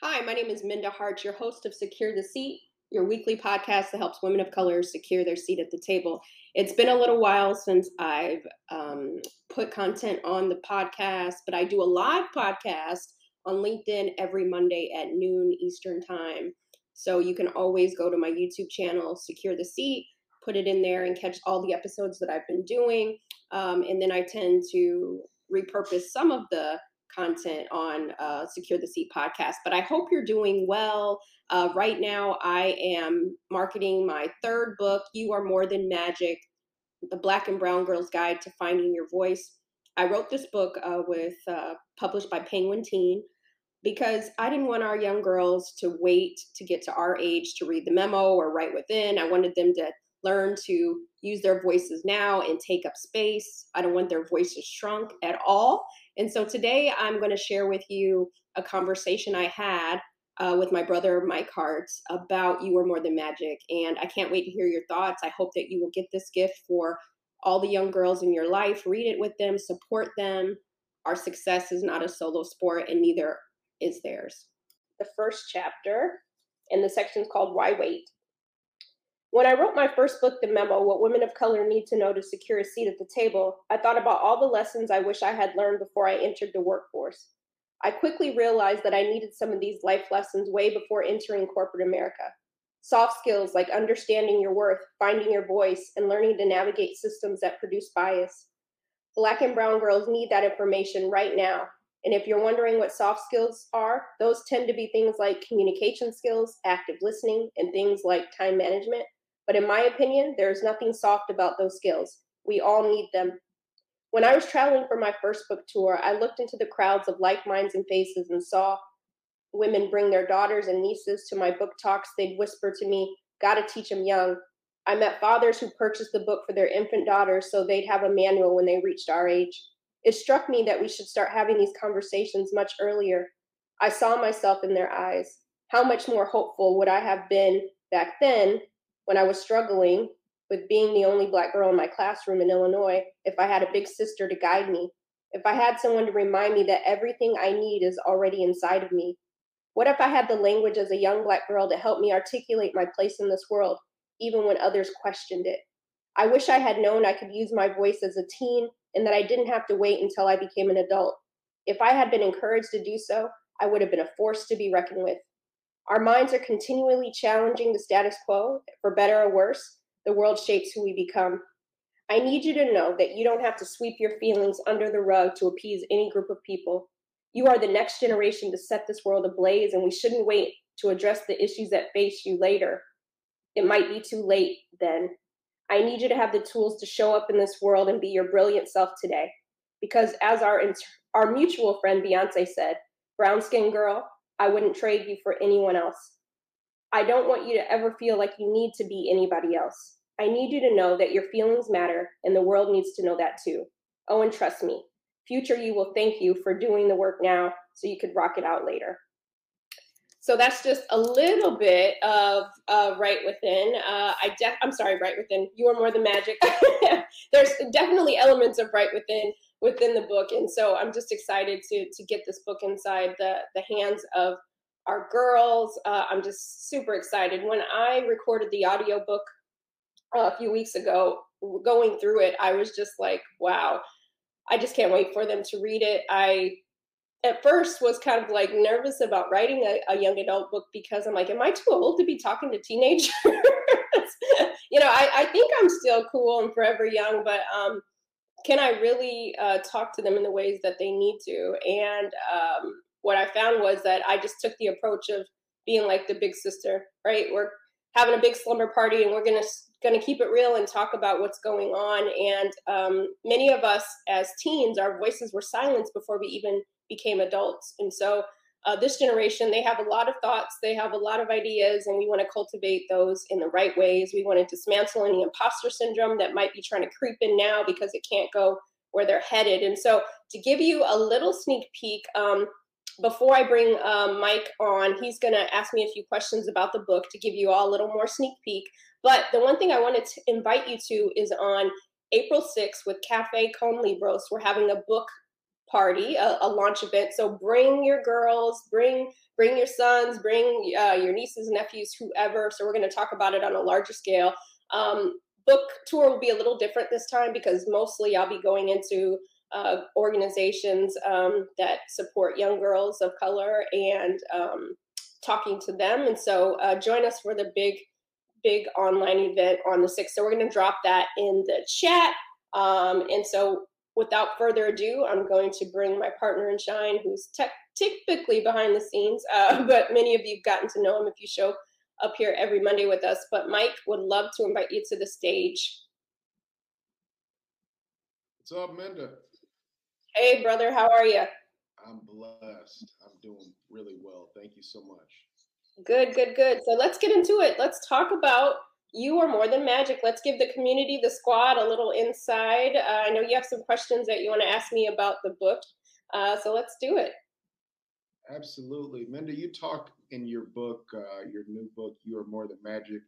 Hi, my name is Minda Harts, your host of Secure the Seat, your weekly podcast that helps women of color secure their seat at the table. It's been a little while since I've um, put content on the podcast, but I do a live podcast on LinkedIn every Monday at noon Eastern Time. So you can always go to my YouTube channel, Secure the Seat, put it in there and catch all the episodes that I've been doing. Um, and then I tend to repurpose some of the content on uh, Secure the Seat podcast. But I hope you're doing well. Uh, right now, I am marketing my third book, You Are More Than Magic The Black and Brown Girl's Guide to Finding Your Voice. I wrote this book uh, with uh, published by Penguin Teen because I didn't want our young girls to wait to get to our age to read the memo or right within. I wanted them to learn to use their voices now and take up space. I don't want their voices shrunk at all. And so today I'm going to share with you a conversation I had uh, with my brother Mike Harts about You Are More Than Magic. And I can't wait to hear your thoughts. I hope that you will get this gift for all the young girls in your life. Read it with them, support them. Our success is not a solo sport, and neither is theirs. The first chapter, and the section is called Why Wait. When I wrote my first book, The Memo What Women of Color Need to Know to Secure a Seat at the Table, I thought about all the lessons I wish I had learned before I entered the workforce. I quickly realized that I needed some of these life lessons way before entering corporate America. Soft skills like understanding your worth, finding your voice, and learning to navigate systems that produce bias. Black and brown girls need that information right now. And if you're wondering what soft skills are, those tend to be things like communication skills, active listening, and things like time management. But in my opinion, there is nothing soft about those skills. We all need them. When I was traveling for my first book tour, I looked into the crowds of like minds and faces and saw women bring their daughters and nieces to my book talks. They'd whisper to me, Gotta teach them young. I met fathers who purchased the book for their infant daughters so they'd have a manual when they reached our age. It struck me that we should start having these conversations much earlier. I saw myself in their eyes. How much more hopeful would I have been back then when I was struggling with being the only black girl in my classroom in Illinois, if I had a big sister to guide me, if I had someone to remind me that everything I need is already inside of me. What if I had the language as a young black girl to help me articulate my place in this world, even when others questioned it? I wish I had known I could use my voice as a teen and that I didn't have to wait until I became an adult. If I had been encouraged to do so, I would have been a force to be reckoned with. Our minds are continually challenging the status quo, for better or worse. The world shapes who we become. I need you to know that you don't have to sweep your feelings under the rug to appease any group of people. You are the next generation to set this world ablaze, and we shouldn't wait to address the issues that face you later. It might be too late then. I need you to have the tools to show up in this world and be your brilliant self today. Because as our, our mutual friend Beyonce said, brown skin girl, I wouldn't trade you for anyone else. I don't want you to ever feel like you need to be anybody else. I need you to know that your feelings matter and the world needs to know that too. Oh, and trust me, future you will thank you for doing the work now so you could rock it out later. So that's just a little bit of uh, Right Within. Uh, I def- I'm sorry, right Within. You are more than magic. There's definitely elements of right Within within the book. And so I'm just excited to to get this book inside the the hands of our girls. Uh, I'm just super excited. When I recorded the audiobook uh, a few weeks ago, going through it, I was just like, wow, I just can't wait for them to read it. I at first was kind of like nervous about writing a, a young adult book because I'm like, am I too old to be talking to teenagers? you know, I, I think I'm still cool and forever young, but um, can I really uh, talk to them in the ways that they need to? And um, what I found was that I just took the approach of being like the big sister, right? We're having a big slumber party and we're gonna gonna keep it real and talk about what's going on. And um, many of us as teens, our voices were silenced before we even became adults. And so uh, this generation, they have a lot of thoughts, they have a lot of ideas, and we want to cultivate those in the right ways. We want to dismantle any imposter syndrome that might be trying to creep in now because it can't go where they're headed. And so, to give you a little sneak peek, um, before I bring um, Mike on, he's going to ask me a few questions about the book to give you all a little more sneak peek. But the one thing I wanted to invite you to is on April 6th with Cafe Con Libros. We're having a book party, a, a, launch event. So bring your girls, bring bring your sons, bring uh, your nieces, nephews, whoever. So we're going to talk about it on a larger scale. Um, book tour will be a little different this time because mostly I'll be going into uh, organizations um, that support young girls of color and um, talking to them. And so uh, join us for the big, big online event on the 6th. So we're going to drop that in the chat. Um, and so without further ado, I'm going to bring my partner in shine, who's te- typically behind the scenes, uh, but many of you have gotten to know him if you show up here every Monday with us. But Mike would love to invite you to the stage. What's up, Minda? Hey, brother, how are you? I'm blessed. I'm doing really well. Thank you so much. Good, good, good. So let's get into it. Let's talk about you are more than magic. Let's give the community, the squad, a little inside. Uh, I know you have some questions that you want to ask me about the book. Uh, so let's do it. Absolutely. Minda, you talk in your book, uh, your new book, You Are More Than Magic,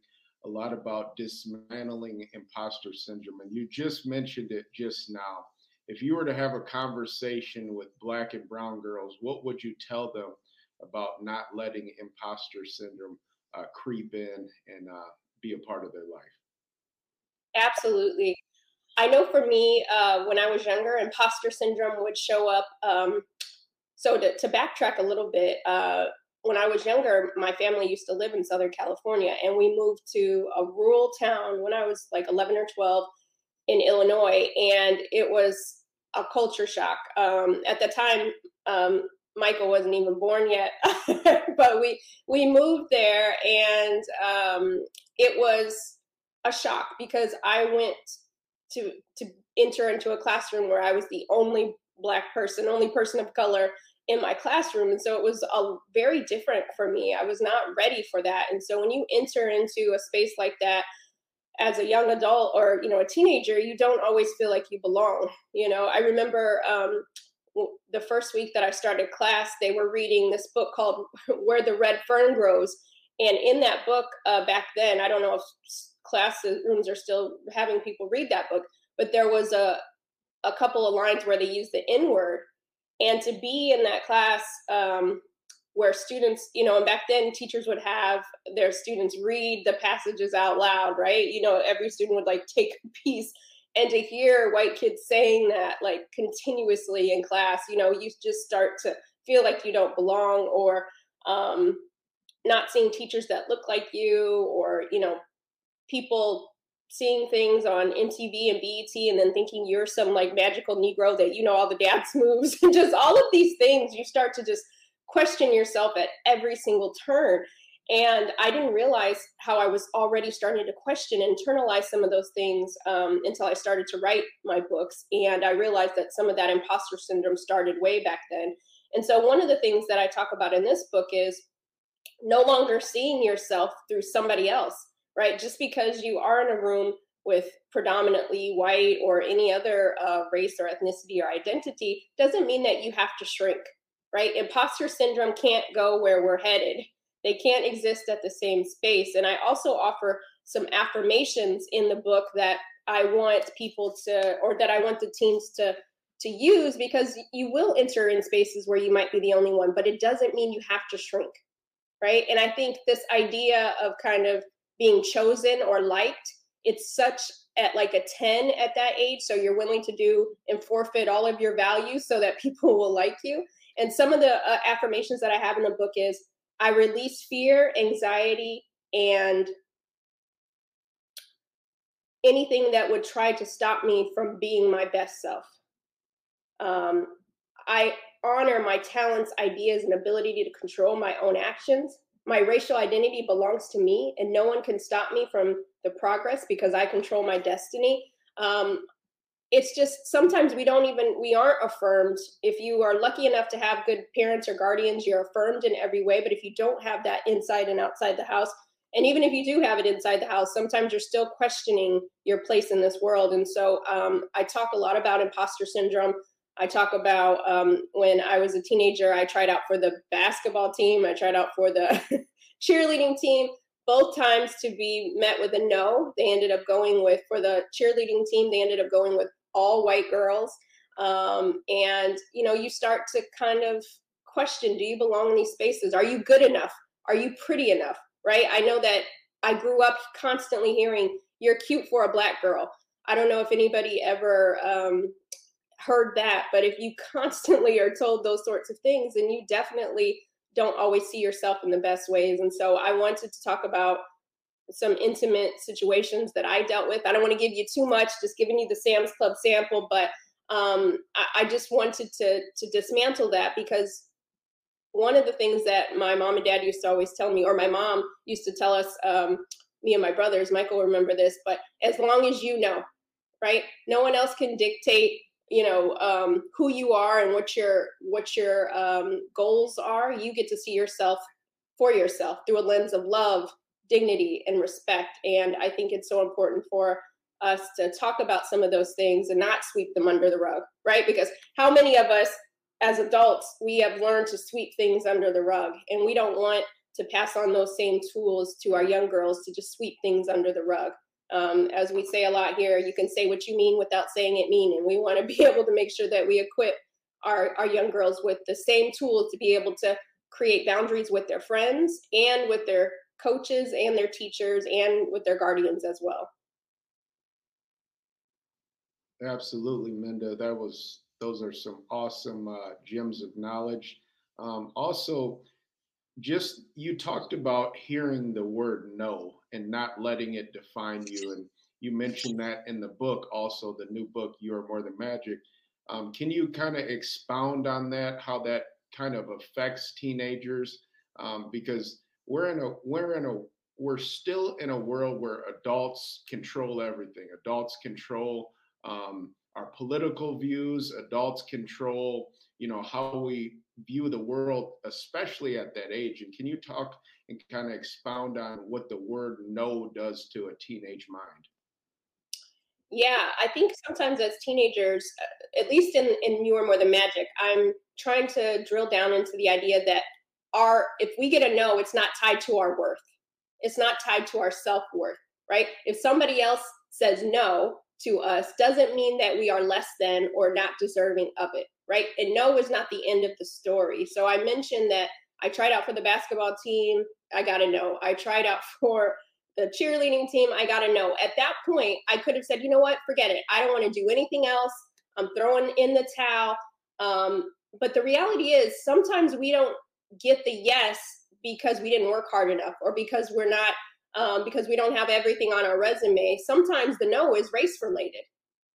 a lot about dismantling imposter syndrome. And you just mentioned it just now if you were to have a conversation with black and brown girls, what would you tell them about not letting imposter syndrome uh, creep in and uh, be a part of their life? Absolutely. I know for me, uh, when I was younger, imposter syndrome would show up. Um, so to, to, backtrack a little bit, uh, when I was younger, my family used to live in Southern California, and we moved to a rural town when I was like 11 or 12 in Illinois, and it was a culture shock. Um, at the time, um, Michael wasn't even born yet, but we we moved there, and um, it was a shock because I went to to enter into a classroom where I was the only black person, only person of color in my classroom, and so it was a very different for me. I was not ready for that, and so when you enter into a space like that as a young adult or you know a teenager you don't always feel like you belong you know? I remember um, the first week that i started class they were reading this book called where the red fern grows and in that book uh, back then i don't know if classrooms are still having people read that book but there was a a couple of lines where they used the n word and to be in that class um, where students, you know, and back then teachers would have their students read the passages out loud, right? You know, every student would like take a piece. And to hear white kids saying that like continuously in class, you know, you just start to feel like you don't belong or um, not seeing teachers that look like you or, you know, people seeing things on MTV and BET and then thinking you're some like magical Negro that you know all the dance moves and just all of these things, you start to just question yourself at every single turn. And I didn't realize how I was already starting to question, internalize some of those things um, until I started to write my books. And I realized that some of that imposter syndrome started way back then. And so, one of the things that I talk about in this book is no longer seeing yourself through somebody else, right? Just because you are in a room with predominantly white or any other uh, race or ethnicity or identity doesn't mean that you have to shrink right? Imposter syndrome can't go where we're headed. They can't exist at the same space. And I also offer some affirmations in the book that I want people to, or that I want the teams to to use because you will enter in spaces where you might be the only one, but it doesn't mean you have to shrink, right? And I think this idea of kind of being chosen or liked, it's such at like a 10 at that age. So you're willing to do and forfeit all of your values so that people will like you. And some of the uh, affirmations that I have in the book is I release fear, anxiety, and anything that would try to stop me from being my best self. Um, I honor my talents, ideas, and ability to control my own actions. My racial identity belongs to me, and no one can stop me from the progress because I control my destiny. Um, it's just sometimes we don't even we aren't affirmed. If you are lucky enough to have good parents or guardians you're affirmed in every way. But if you don't have that inside and outside the house and even if you do have it inside the house sometimes you're still questioning your place in this world. And so um, i talk a lot about imposter syndrome. I talk about um, when i was a teenager i tried out for the basketball team. I tried out for the cheerleading team. Both times to be met with a no they ended up going with for the cheerleading team they ended up going with all white girls. Um, and you know, you start to kind of question: Do you belong in these spaces? Are you good enough? Are you pretty enough? Right? I know that I grew up constantly hearing, "You're cute for a black girl." I don't know if anybody ever um, heard that, but if you constantly are told those sorts of things, then you definitely don't always see yourself in the best ways. And so I wanted to talk about some intimate situations that I dealt with. I don't want to give you too much, just giving you the Sam's Club sample, but um, I, I just wanted to to dismantle that because one of the things that my mom and dad used to always tell me, or my mom used to tell us, um, me and my brothers, Michael remember this, but as long as you know, right? No one else can dictate you know um, who you are and what your what your um, goals are you get to see yourself for yourself through a lens of love dignity and respect. And i think it's so important for us to talk about some of those things and not sweep them under the rug right? Because how many of us as adults we have learned to sweep things under the rug? And we don't want to pass on those same tools to our young girls to just sweep things under the rug. Um, as we say a lot here, you can say what you mean without saying it mean. And we want to be able to make sure that we equip our, our young girls with the same tools to be able to create boundaries with their friends and with their coaches and their teachers and with their guardians as well. Absolutely, Minda. That was those are some awesome uh, gems of knowledge. Um, also, just you talked about hearing the word no and not letting it define you and you mentioned that in the book also the new book you are more than magic um, can you kind of expound on that how that kind of affects teenagers um, because we're in a we're in a we're still in a world where adults control everything adults control um, our political views adults control you know how we view the world, especially at that age. And can you talk and kind of expound on what the word no does to a teenage mind? Yeah, I think sometimes as teenagers, uh, at least in, in You Are More Than Magic, I'm trying to drill down into the idea that our if we get a no, it's not tied to our worth. It's not tied to our self-worth, right? If somebody else says no to us, doesn't mean that we are less than or not deserving of it right? And no is not the end of the story. So I mentioned that I tried out for the basketball team. I got a no. I tried out for the cheerleading team. I got a no. At that point, I could have said, you know what, forget it. I don't want to do anything else. I'm throwing in the towel. Um, but the reality is, sometimes we don't get the yes because we didn't work hard enough or because we're not, um, because we don't have everything on our resume. Sometimes the no is race related.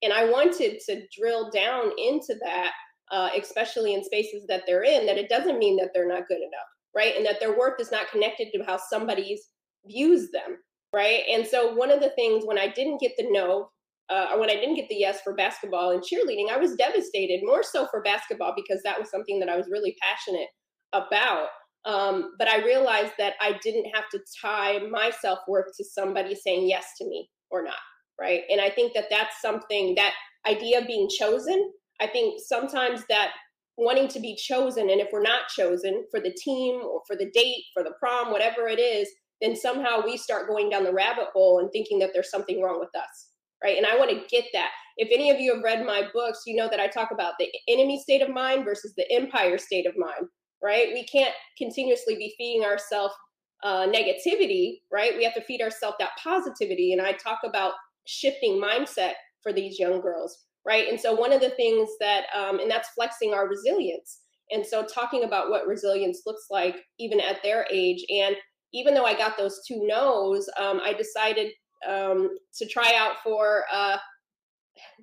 And I wanted to drill down into that uh, especially in spaces that they're in, that it doesn't mean that they're not good enough, right? And that their worth is not connected to how somebody views them, right? And so one of the things when I didn't get the no, uh, when I didn't get the yes for basketball and cheerleading, I was devastated, more so for basketball because that was something that I was really passionate about. Um, but I realized that I didn't have to tie my self worth to somebody saying yes to me or not, right? And I think that that's something that idea of being chosen I think sometimes that wanting to be chosen, and if we're not chosen for the team or for the date, for the prom, whatever it is, then somehow we start going down the rabbit hole and thinking that there's something wrong with us. Right. And I want to get that. If any of you have read my books, you know that I talk about the enemy state of mind versus the empire state of mind. Right. We can't continuously be feeding ourselves uh, negativity. Right. We have to feed ourselves that positivity. And I talk about shifting mindset for these young girls right? And so one of the things that, um, and that's flexing our resilience. And so talking about what resilience looks like even at their age. And even though I got those two no's, um, I decided um, to try out for uh,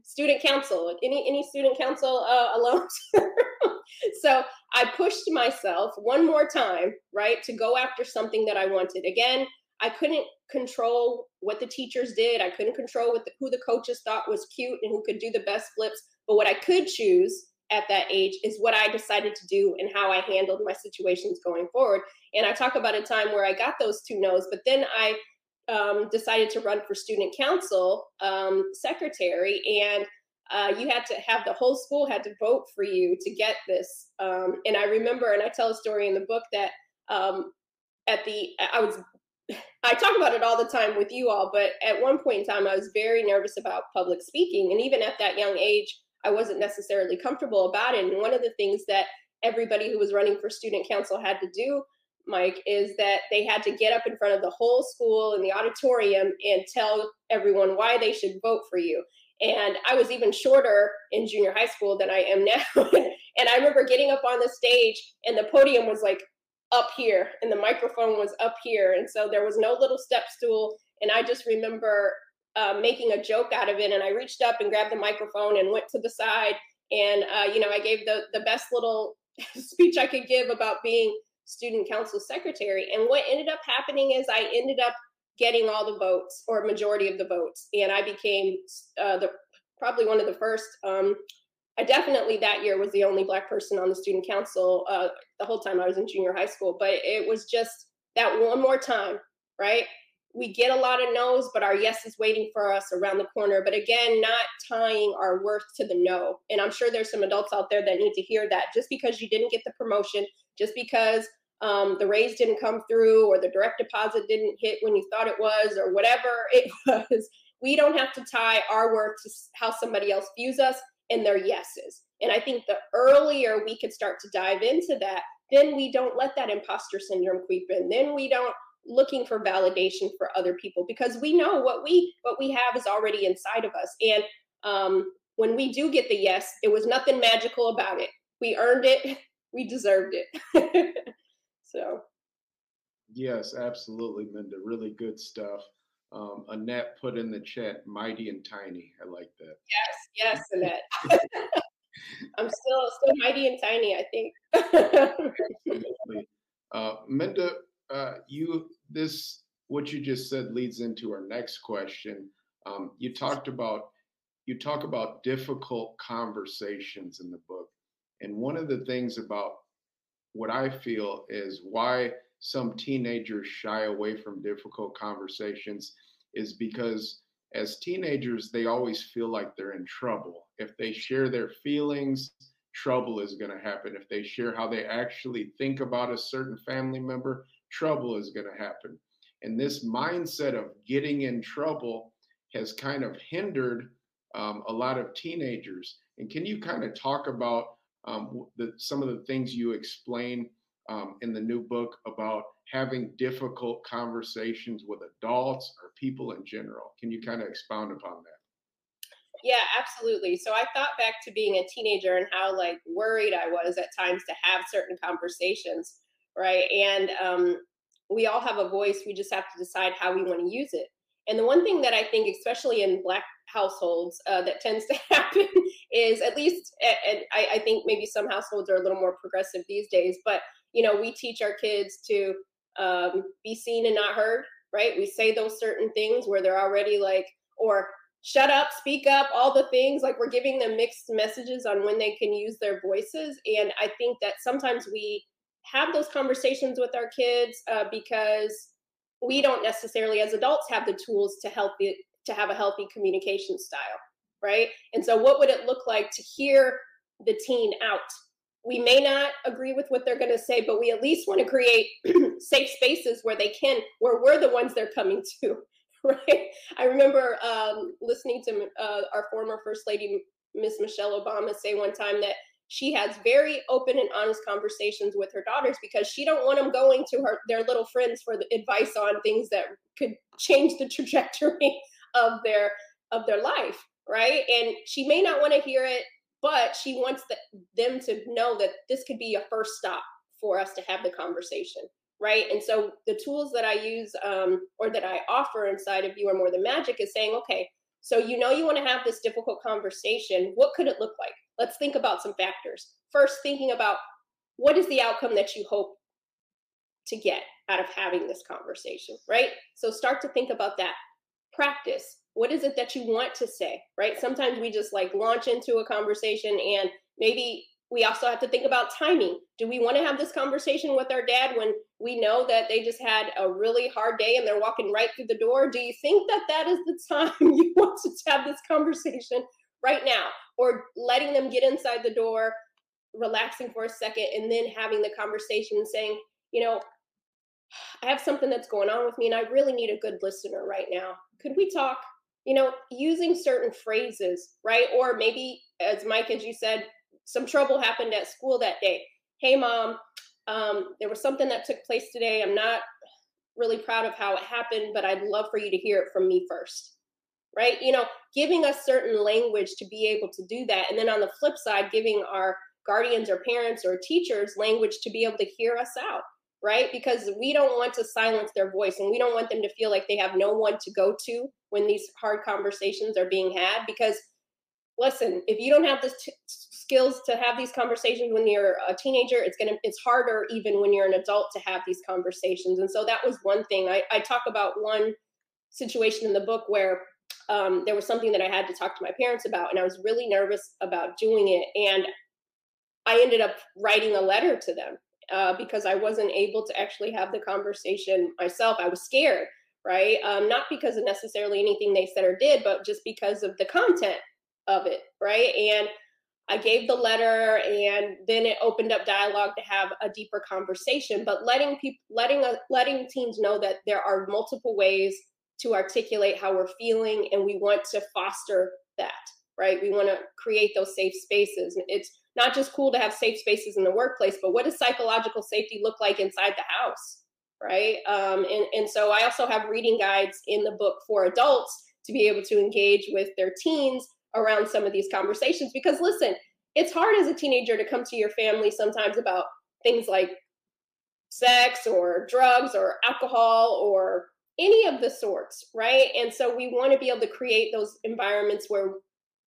student council. Any any student council uh, alone? so I pushed myself one more time, right, to go after something that I wanted. Again, I couldn't control what the teachers did. I couldn't control what the, who the coaches thought was cute and who could do the best flips. But what I could choose at that age is what I decided to do and how I handled my situations going forward. And I talk about a time where I got those two no's, but then I um, decided to run for student council um, secretary, and uh, you had to have the whole school had to vote for you to get this. Um, and I remember, and I tell a story in the book that um, at the I was I talk about it all the time with you all, but at one point in time, I was very nervous about public speaking. And even at that young age, I wasn't necessarily comfortable about it. And one of the things that everybody who was running for student council had to do, Mike, is that they had to get up in front of the whole school in the auditorium and tell everyone why they should vote for you. And I was even shorter in junior high school than I am now. and I remember getting up on the stage and the podium was like up here and the microphone was up here. And so there was no little step stool. And I just remember uh, making a joke out of it. And I reached up and grabbed the microphone and went to the side. And, uh, you know, I gave the, the best little speech I could give about being student council secretary. And what ended up happening is I ended up getting all the votes or majority of the votes, and I became uh, the probably one of the first. Um, I definitely that year was the only black person on the student council uh, the whole time I was in junior high school. But it was just that one more time, right? We get a lot of no's, but our yes is waiting for us around the corner. But again, not tying our worth to the no. And I'm sure there's some adults out there that need to hear that. Just because you didn't get the promotion, just because um, the raise didn't come through or the direct deposit didn't hit when you thought it was or whatever it was we don't have to tie our worth to how somebody else views us and their yeses and i think the earlier we could start to dive into that then we don't let that imposter syndrome creep in then we don't looking for validation for other people because we know what we what we have is already inside of us and um, when we do get the yes it was nothing magical about it we earned it we deserved it So. Yes, absolutely, Minda. Really good stuff. Um, Annette put in the chat, mighty and tiny. I like that. Yes, yes, Annette. I'm still still mighty and tiny, I think. Uh, Minda, uh, you this what you just said leads into our next question. Um, you talked about you talk about difficult conversations in the book, and one of the things about what I feel is why some teenagers shy away from difficult conversations is because as teenagers, they always feel like they're in trouble. If they share their feelings, trouble is going to happen. If they share how they actually think about a certain family member, trouble is going to happen. And this mindset of getting in trouble has kind of hindered um, a lot of teenagers. And can you kind of talk about um, the, some of the things you explain um, in the new book about having difficult conversations with adults or people in general. Can you kind of expound upon that? Yeah, absolutely. So I thought back to being a teenager and how like worried I was at times to have certain conversations, right? And um, we all have a voice. We just have to decide how we want to use it. And the one thing that I think, especially in Black households, uh, that tends to happen is at least, and I, I think maybe some households are a little more progressive these days, but you know, we teach our kids to um, be seen and not heard, right? We say those certain things where they're already like, or shut up, speak up, all the things. Like we're giving them mixed messages on when they can use their voices. And I think that sometimes we have those conversations with our kids uh, because we don't necessarily as adults have the tools to help it to have a healthy communication style right? And so what would it look like to hear the teen out? We may not agree with what they're going to say but we at least want to create safe spaces where they can where we're the ones they're coming to right? I remember um, listening to uh, our former first lady miss michelle obama say one time that she has very open and honest conversations with her daughters because she don't want them going to her their little friends for advice on things that could change the trajectory of their of their life right? And she may not want to hear it but she wants the, them to know that this could be a first stop for us to have the conversation right? And so the tools that i use um, or that i offer inside of you are more than magic is saying okay so you know you want to have this difficult conversation what could it look like let's think about some factors. First, thinking about what is the outcome that you hope to get out of having this conversation, right? So start to think about that. Practice. What is it that you want to say, right? Sometimes we just like launch into a conversation and maybe we also have to think about timing. Do we want to have this conversation with our dad when we know that they just had a really hard day and they're walking right through the door? Do you think that that is the time you want to have this conversation right now? or letting them get inside the door, relaxing for a second, and then having the conversation and saying, you know, I have something that's going on with me and I really need a good listener right now. Could we talk? you know, using certain phrases, right? Or maybe, as Mike, as you said, some trouble happened at school that day. Hey, mom, um, there was something that took place today. I'm not really proud of how it happened, but I'd love for you to hear it from me first. Right? You know, giving us certain language to be able to do that. And then on the flip side, giving our guardians or parents or teachers language to be able to hear us out right? Because we don't want to silence their voice and we don't want them to feel like they have no one to go to when these hard conversations are being had. Because listen, if you don't have the t- skills to have these conversations when you're a teenager, it's gonna it's harder even when you're an adult to have these conversations. And so that was one thing. I, I talk about one situation in the book where um, there was something that I had to talk to my parents about, and I was really nervous about doing it. And I ended up writing a letter to them uh, because I wasn't able to actually have the conversation myself. I was scared, right? Um, not because of necessarily anything they said or did, but just because of the content of it, right? And I gave the letter, and then it opened up dialogue to have a deeper conversation. But letting people, letting uh, letting teens know that there are multiple ways to articulate how we're feeling, and we want to foster that, right? We want to create those safe spaces. It's not just cool to have safe spaces in the workplace, but what does psychological safety look like inside the house? Right. Um, and, and so I also have reading guides in the book for adults to be able to engage with their teens around some of these conversations. Because listen, it's hard as a teenager to come to your family sometimes about things like sex or drugs or alcohol or any of the sorts, right? And so we want to be able to create those environments where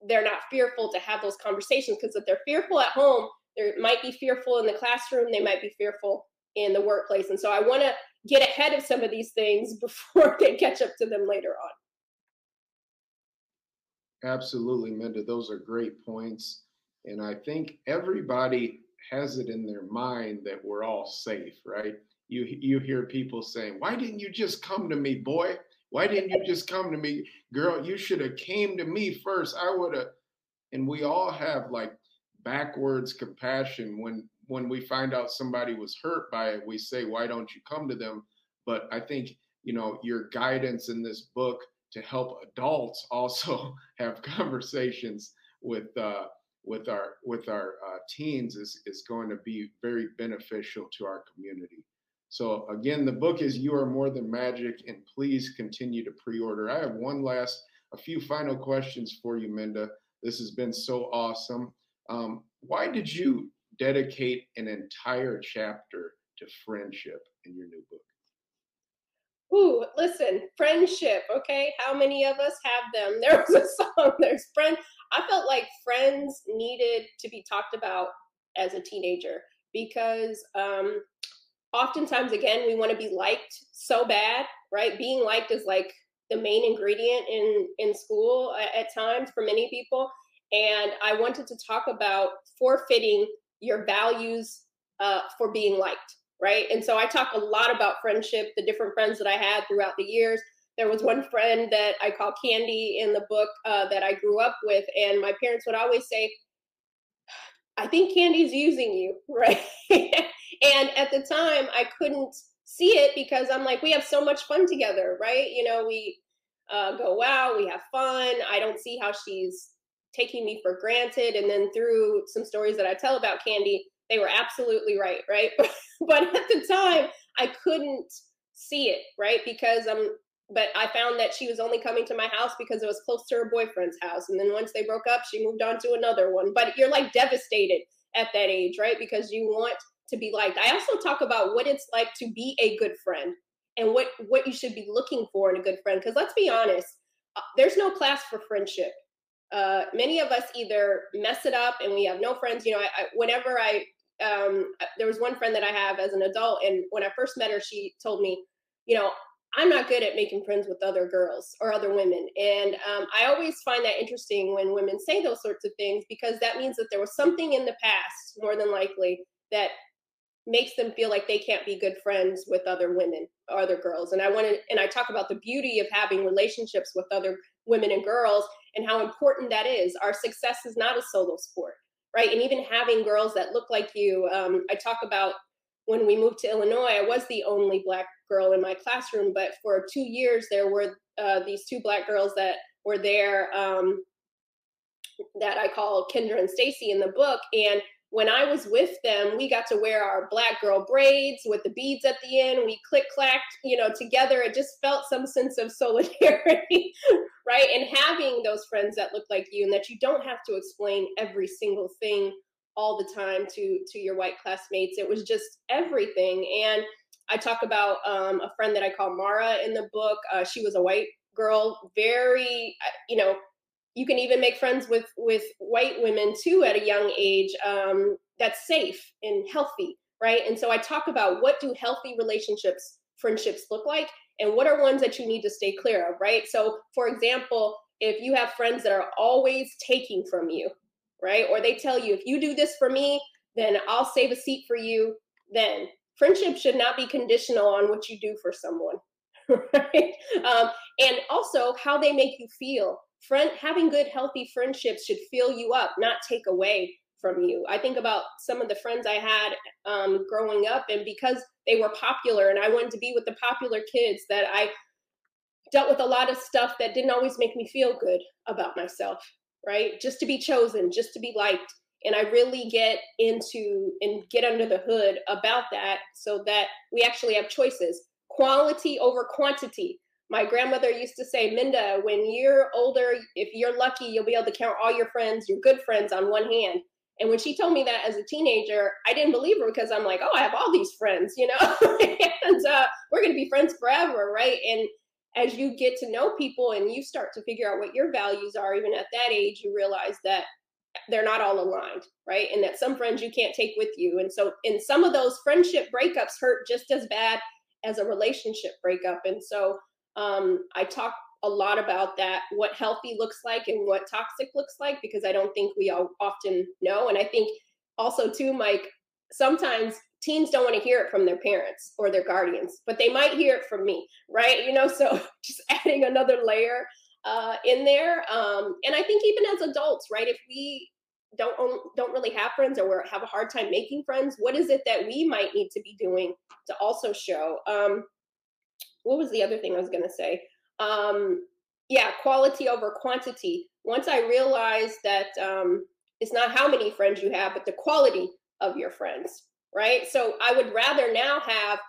they're not fearful to have those conversations because if they're fearful at home, they might be fearful in the classroom, they might be fearful in the workplace. And so I want to get ahead of some of these things before they catch up to them later on. Absolutely, Minda. Those are great points. And I think everybody has it in their mind that we're all safe, right? You you hear people saying, "Why didn't you just come to me, boy?" Why didn't you just come to me? Girl, you should have came to me first. I would have. And we all have like backwards compassion when when we find out somebody was hurt by it, we say, why don't you come to them? But I think, you know, your guidance in this book to help adults also have conversations with uh, with our with our uh, teens is is going to be very beneficial to our community. So again, the book is You Are More Than Magic, and please continue to pre-order. I have one last, a few final questions for you, Minda. This has been so awesome. Um, why did you dedicate an entire chapter to friendship in your new book? Ooh, listen, friendship, okay? How many of us have them? There was a song, there's friend. I felt like friends needed to be talked about as a teenager because um, oftentimes again we want to be liked so bad right being liked is like the main ingredient in in school at, at times for many people and i wanted to talk about forfeiting your values uh, for being liked right and so i talk a lot about friendship the different friends that i had throughout the years there was one friend that i call candy in the book uh, that i grew up with and my parents would always say i think candy's using you right and at the time, I couldn't see it because I'm like, we have so much fun together, right? You know, we uh, go out, we have fun. I don't see how she's taking me for granted. And then through some stories that I tell about Candy, they were absolutely right, right? but at the time, I couldn't see it, right? Because I'm, but I found that she was only coming to my house because it was close to her boyfriend's house. And then once they broke up, she moved on to another one. But you're like devastated at that age, right? Because you want to be liked. I also talk about what it's like to be a good friend and what what you should be looking for in a good friend. Because let's be honest, uh, there's no class for friendship. Uh, many of us either mess it up and we have no friends. You know, I, I, whenever I um, uh, there was one friend that I have as an adult, and when I first met her, she told me, you know, I'm not good at making friends with other girls or other women. And um, I always find that interesting when women say those sorts of things because that means that there was something in the past, more than likely, that makes them feel like they can't be good friends with other women or other girls. And i want to and i talk about the beauty of having relationships with other women and girls and how important that is. Our success is not a solo sport right and even having girls that look like you um, i talk about when we moved to illinois i was the only black girl in my classroom but for two years there were uh, these two black girls that were there um, that I call Kendra and Stacy in the book. And when I was with them, we got to wear our black girl braids with the beads at the end. We click clacked, you know, together. It just felt some sense of solidarity, right? And having those friends that look like you and that you don't have to explain every single thing all the time to to your white classmates. It was just everything. And I talk about um, a friend that I call Mara in the book. Uh, she was a white girl, very, uh, you know, you can even make friends with with white women too at a young age. Um, that's safe and healthy, right? And so I talk about what do healthy relationships, friendships look like, and what are ones that you need to stay clear of, right? So, for example, if you have friends that are always taking from you, right? Or they tell you, if you do this for me, then I'll save a seat for you. Then friendship should not be conditional on what you do for someone, right? Um, and also how they make you feel. Friend, having good, healthy friendships should fill you up, not take away from you. I think about some of the friends I had um, growing up, and because they were popular and I wanted to be with the popular kids, that I dealt with a lot of stuff that didn't always make me feel good about myself right? Just to be chosen, just to be liked. And I really get into and get under the hood about that so that we actually have choices quality over quantity. My grandmother used to say, Minda, when you're older, if you're lucky, you'll be able to count all your friends, your good friends, on one hand. And when she told me that as a teenager, I didn't believe her because I'm like, oh, I have all these friends, you know, and uh, we're going to be friends forever, right? And as you get to know people and you start to figure out what your values are, even at that age, you realize that they're not all aligned, right? And that some friends you can't take with you. And so, in some of those friendship breakups hurt just as bad as a relationship breakup. And so, um, I talk a lot about that, what healthy looks like and what toxic looks like, because I don't think we all often know. And I think also, too, Mike, sometimes teens don't want to hear it from their parents or their guardians, but they might hear it from me, right? You know, so just adding another layer uh, in there. Um, and I think even as adults, right, if we don't don't really have friends or have a hard time making friends, what is it that we might need to be doing to also show? Um, what was the other thing I was going to say? Um, yeah, quality over quantity. Once I realized that um, it's not how many friends you have, but the quality of your friends right? So I would rather now have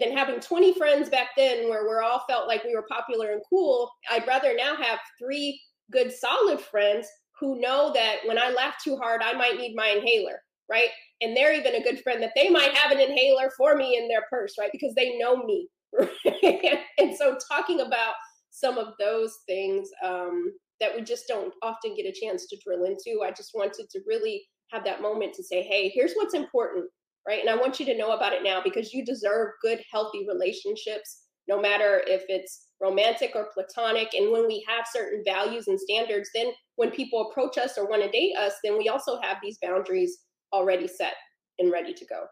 than having 20 friends back then where we're all felt like we were popular and cool. I'd rather now have three good solid friends who know that when I laugh too hard, I might need my inhaler, right? And they're even a good friend that they might have an inhaler for me in their purse, right? Because they know me. And so talking about some of those things um, that we just don't often get a chance to drill into, I just wanted to really have that moment to say, hey, here's what's important right? And I want you to know about it now because you deserve good, healthy relationships, no matter if it's romantic or platonic. And when we have certain values and standards, then when people approach us or want to date us, then we also have these boundaries already set and ready to go.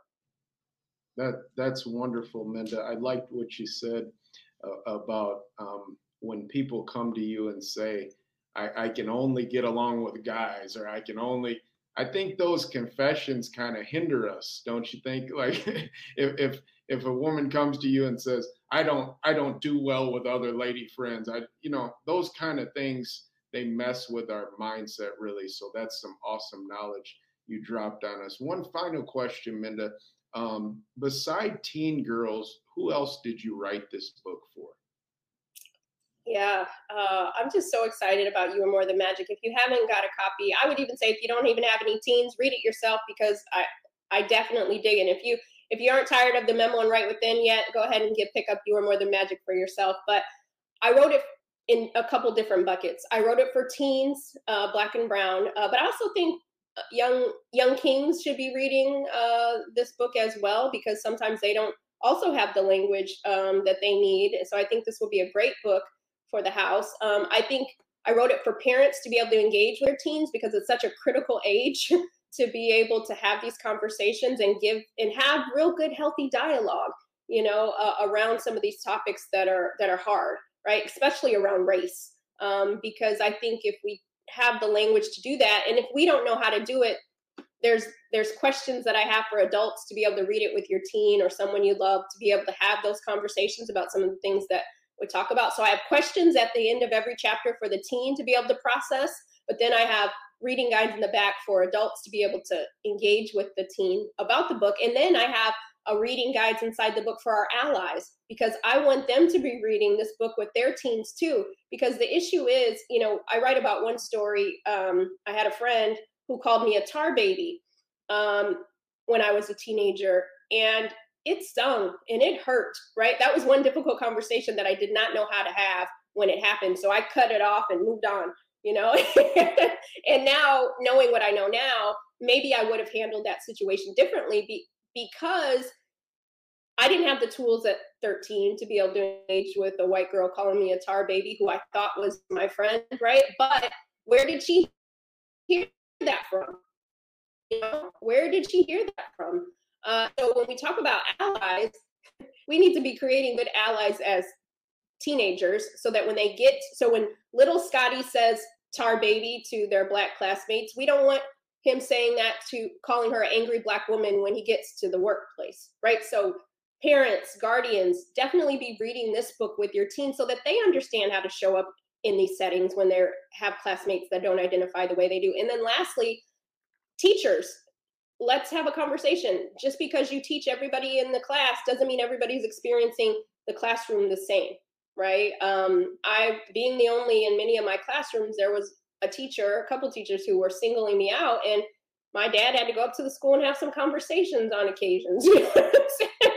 That that's wonderful, Minda. I liked what you said uh, about um, when people come to you and say, I, I can only get along with guys, or I can only I think those confessions kind of hinder us, don't you think? Like if if if a woman comes to you and says, "I don't I don't do well with other lady friends," I you know those kind of things they mess with our mindset really. So that's some awesome knowledge you dropped on us. One final question, Minda. Um, beside teen girls, who else did you write this book for? Yeah, uh, I'm just so excited about You Are More Than Magic. If you haven't got a copy, I would even say if you don't even have any teens, read it yourself because I I definitely dig it. If you if you aren't tired of the memo and right within yet, go ahead and get pick up You Are More Than Magic for yourself. But I wrote it in a couple different buckets. I wrote it for teens, uh, black and brown, uh, but I also think young young kings should be reading uh, this book as well because sometimes they don't also have the language um, that they need. So I think this will be a great book for the house. Um, I think I wrote it for parents to be able to engage with their teens because it's such a critical age to be able to have these conversations and give and have real good healthy dialogue you know uh, around some of these topics that are that are hard right especially around race um, because i think if we have the language to do that and if we don't know how to do it there's there's questions that i have for adults to be able to read it with your teen or someone you love to be able to have those conversations about some of the things that We talk about, so I have questions at the end of every chapter for the teen to be able to process, but then I have reading guides in the back for adults to be able to engage with the teen about the book. And then I have a reading guides inside the book for our allies because I want them to be reading this book with their teens too. Because the issue is, you know, I write about one story. Um, I had a friend who called me a tar baby um, when I was a teenager, and it stung and it hurt, right? That was one difficult conversation that I did not know how to have when it happened. So I cut it off and moved on, you know? and now, knowing what I know now, maybe I would have handled that situation differently be- because I didn't have the tools at 13 to be able to engage with a white girl calling me a tar baby who I thought was my friend, right? But where did she hear that from? You know, where did she hear that from? Uh, so when we talk about allies, we need to be creating good allies as teenagers so that when they get, so when little Scotty says tar baby to their black classmates, we don't want him saying that to calling her an angry black woman when he gets to the workplace, right? So parents, guardians, definitely be reading this book with your teen so that they understand how to show up in these settings when they have classmates that don't identify the way they do. And then lastly, teachers, let's have a conversation. Just because you teach everybody in the class doesn't mean everybody's experiencing the classroom the same, right? Um, I, being the only in many of my classrooms, there was a teacher, a couple teachers who were singling me out, and my dad had to go up to the school and have some conversations on occasions. You know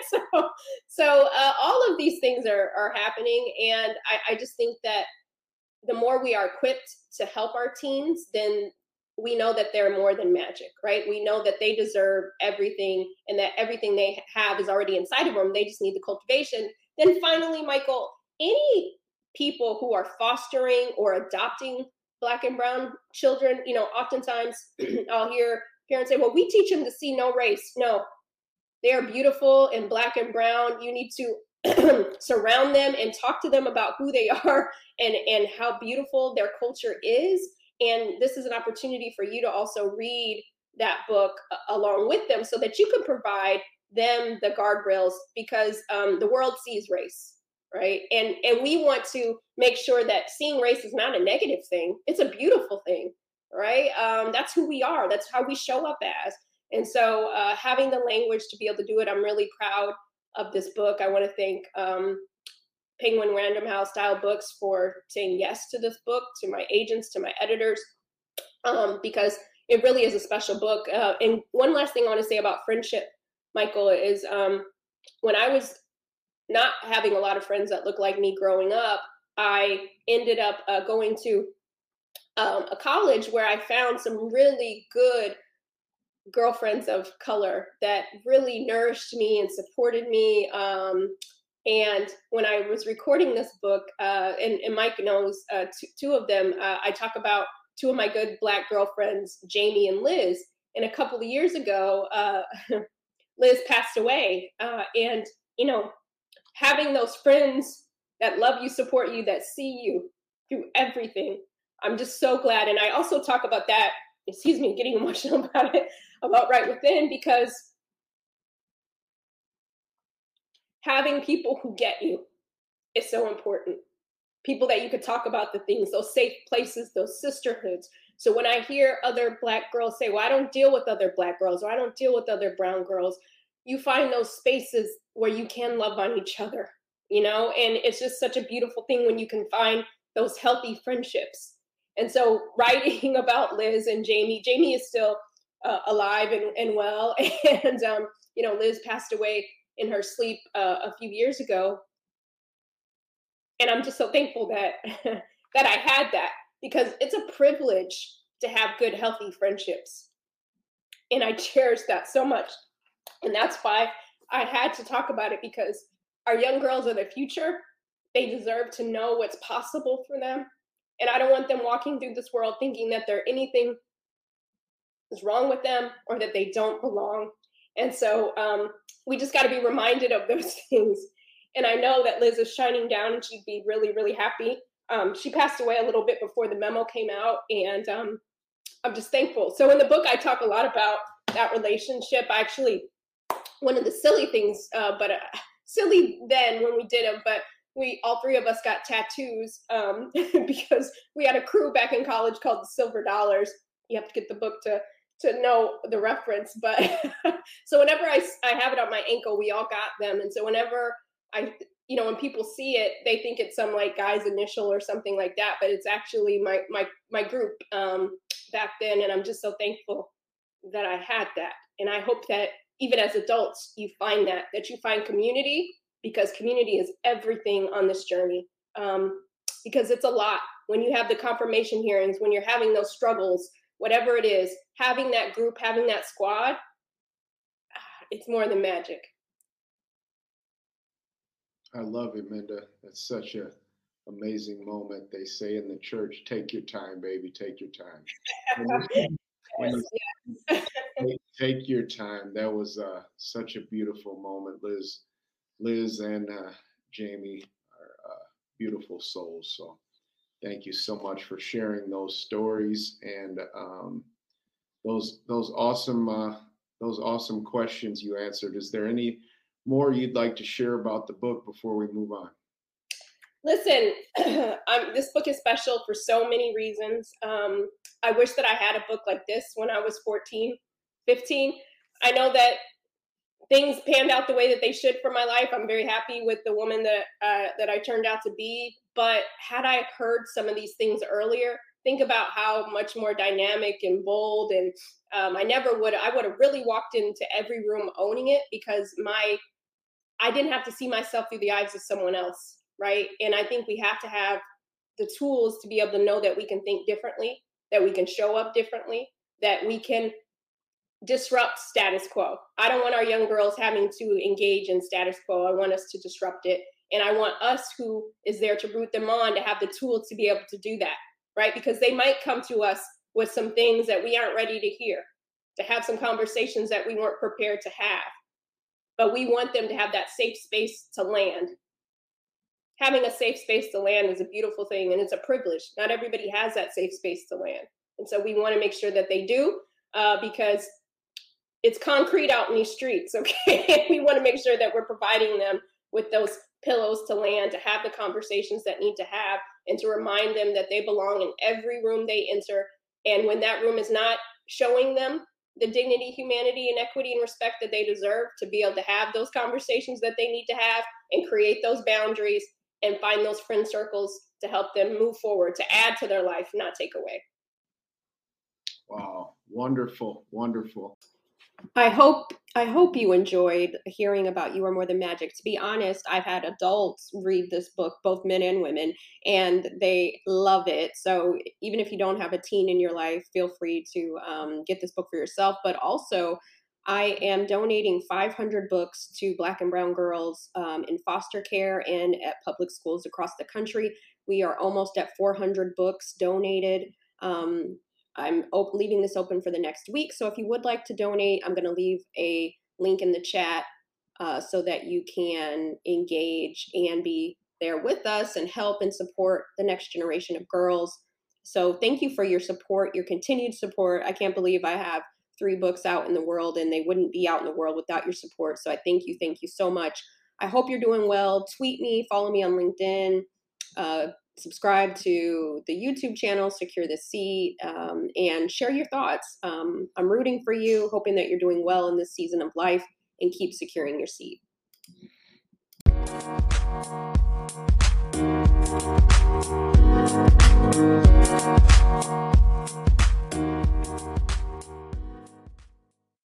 so, so uh, all of these things are are happening, and I, I just think that the more we are equipped to help our teens, then we know that they're more than magic, right? We know that they deserve everything and that everything they have is already inside of them. They just need the cultivation. Then finally, Michael, any people who are fostering or adopting black and brown children, you know, oftentimes I'll hear parents say, well, we teach them to see no race. No, they are beautiful and black and brown. You need to surround them and talk to them about who they are and, and how beautiful their culture is and this is an opportunity for you to also read that book along with them so that you can provide them the guardrails because um, the world sees race right? And and we want to make sure that seeing race is not a negative thing it's a beautiful thing right? Um, that's who we are that's how we show up as. And so uh, having the language to be able to do it i'm really proud of this book. I want to thank um, Penguin Random House Dial books for saying yes to this book, to my agents, to my editors, um, because it really is a special book. Uh, and one last thing I want to say about friendship, Michael, is um, when I was not having a lot of friends that look like me growing up, I ended up uh, going to um, a college where I found some really good girlfriends of color that really nourished me and supported me. Um, and when I was recording this book, uh, and, and, Mike knows uh, two, of them, uh, I talk about two of my good black girlfriends, Jamie and Liz. And a couple of years ago, uh, Liz passed away. Uh, and, you know, having those friends that love you, support you, that see you through everything, I'm just so glad. And I also talk about that, excuse me, getting emotional about it, about Right Within, because having people who get you is so important. People that you could talk about the things, those safe places, those sisterhoods. So when I hear other Black girls say, Well, I don't deal with other Black girls, or I don't deal with other Brown girls, you find those spaces where you can love on each other, you know? And it's just such a beautiful thing when you can find those healthy friendships. And so writing about Liz and Jamie, Jamie is still uh, alive and, and well. And, um, you know, Liz passed away in her sleep uh, a few years ago and i'm just so thankful that that i had that because it's a privilege to have good healthy friendships and i cherish that so much and that's why i had to talk about it because our young girls are the future they deserve to know what's possible for them and i don't want them walking through this world thinking that there anything is wrong with them or that they don't belong and so um, we just got to be reminded of those things. And I know that Liz is shining down and she'd be really, really happy. Um, she passed away a little bit before the memo came out, and um, I'm just thankful. So in the book, I talk a lot about that relationship. I Actually, one of the silly things, uh, but uh, silly then when we did them, but we all three of us got tattoos um, because we had a crew back in college called the Silver Dollars. You have to get the book to to know the reference, but so whenever I I have it on my ankle, we all got them, and so whenever I you know when people see it, they think it's some like guy's initial or something like that, but it's actually my my my group um, back then, and I'm just so thankful that I had that, and I hope that even as adults you find that that you find community because community is everything on this journey. Um, because it's a lot when you have the confirmation hearings, when you're having those struggles, whatever it is, having that group, having that squad, it's more than magic. I love it, Minda. That's such a amazing moment. They say in the church, "Take your time, baby. Take your time." yes, yes. Take, take, your time. That was uh, such a beautiful moment, Liz. Liz and uh, Jamie are uh, beautiful souls. So thank you so much for sharing those stories and um, those those awesome uh, those awesome questions you answered. Is there any more you'd like to share about the book before we move on? Listen, um, this book is special for so many reasons. Um, I wish that I had a book like this when I was 14, 15. I know that things panned out the way that they should for my life. I'm very happy with the woman that uh, that I turned out to be. But had I heard some of these things earlier, think about how much more dynamic and bold and um, I never would. I would have really walked into every room owning it because my I didn't have to see myself through the eyes of someone else, right? And I think we have to have the tools to be able to know that we can think differently, that we can show up differently, that we can disrupt status quo. I don't want our young girls having to engage in status quo. I want us to disrupt it. And I want us who is there to root them on to have the tools to be able to do that, right? Because they might come to us with some things that we aren't ready to hear, to have some conversations that we weren't prepared to have. But we want them to have that safe space to land. Having a safe space to land is a beautiful thing and it's a privilege. Not everybody has that safe space to land. And so we want to make sure that they do uh, because it's concrete out in these streets, okay? we want to make sure that we're providing them with those pillows to land, to have the conversations that need to have, and to remind them that they belong in every room they enter. And when that room is not showing them the dignity, humanity, and equity and respect that they deserve, to be able to have those conversations that they need to have and create those boundaries and find those friend circles to help them move forward, to add to their life, not take away. Wow, wonderful, wonderful. I hope I hope you enjoyed hearing about You Are More Than Magic. To be honest, I've had adults read this book, both men and women, and they love it. So even if you don't have a teen in your life, feel free to um, get this book for yourself. But also, I am donating 500 books to Black and Brown girls um, in foster care and at public schools across the country. We are almost at 400 books donated. Um, I'm op- leaving this open for the next week. So if you would like to donate, I'm going to leave a link in the chat uh, so that you can engage and be there with us and help and support the next generation of girls. So thank you for your support, your continued support. I can't believe I have three books out in the world and they wouldn't be out in the world without your support. So I thank you, thank you so much. I hope you're doing well. Tweet me, follow me on LinkedIn. Uh, subscribe to the YouTube channel, Secure the Seat, um, and share your thoughts. Um, I'm rooting for you, hoping that you're doing well in this season of life, and keep securing your seat.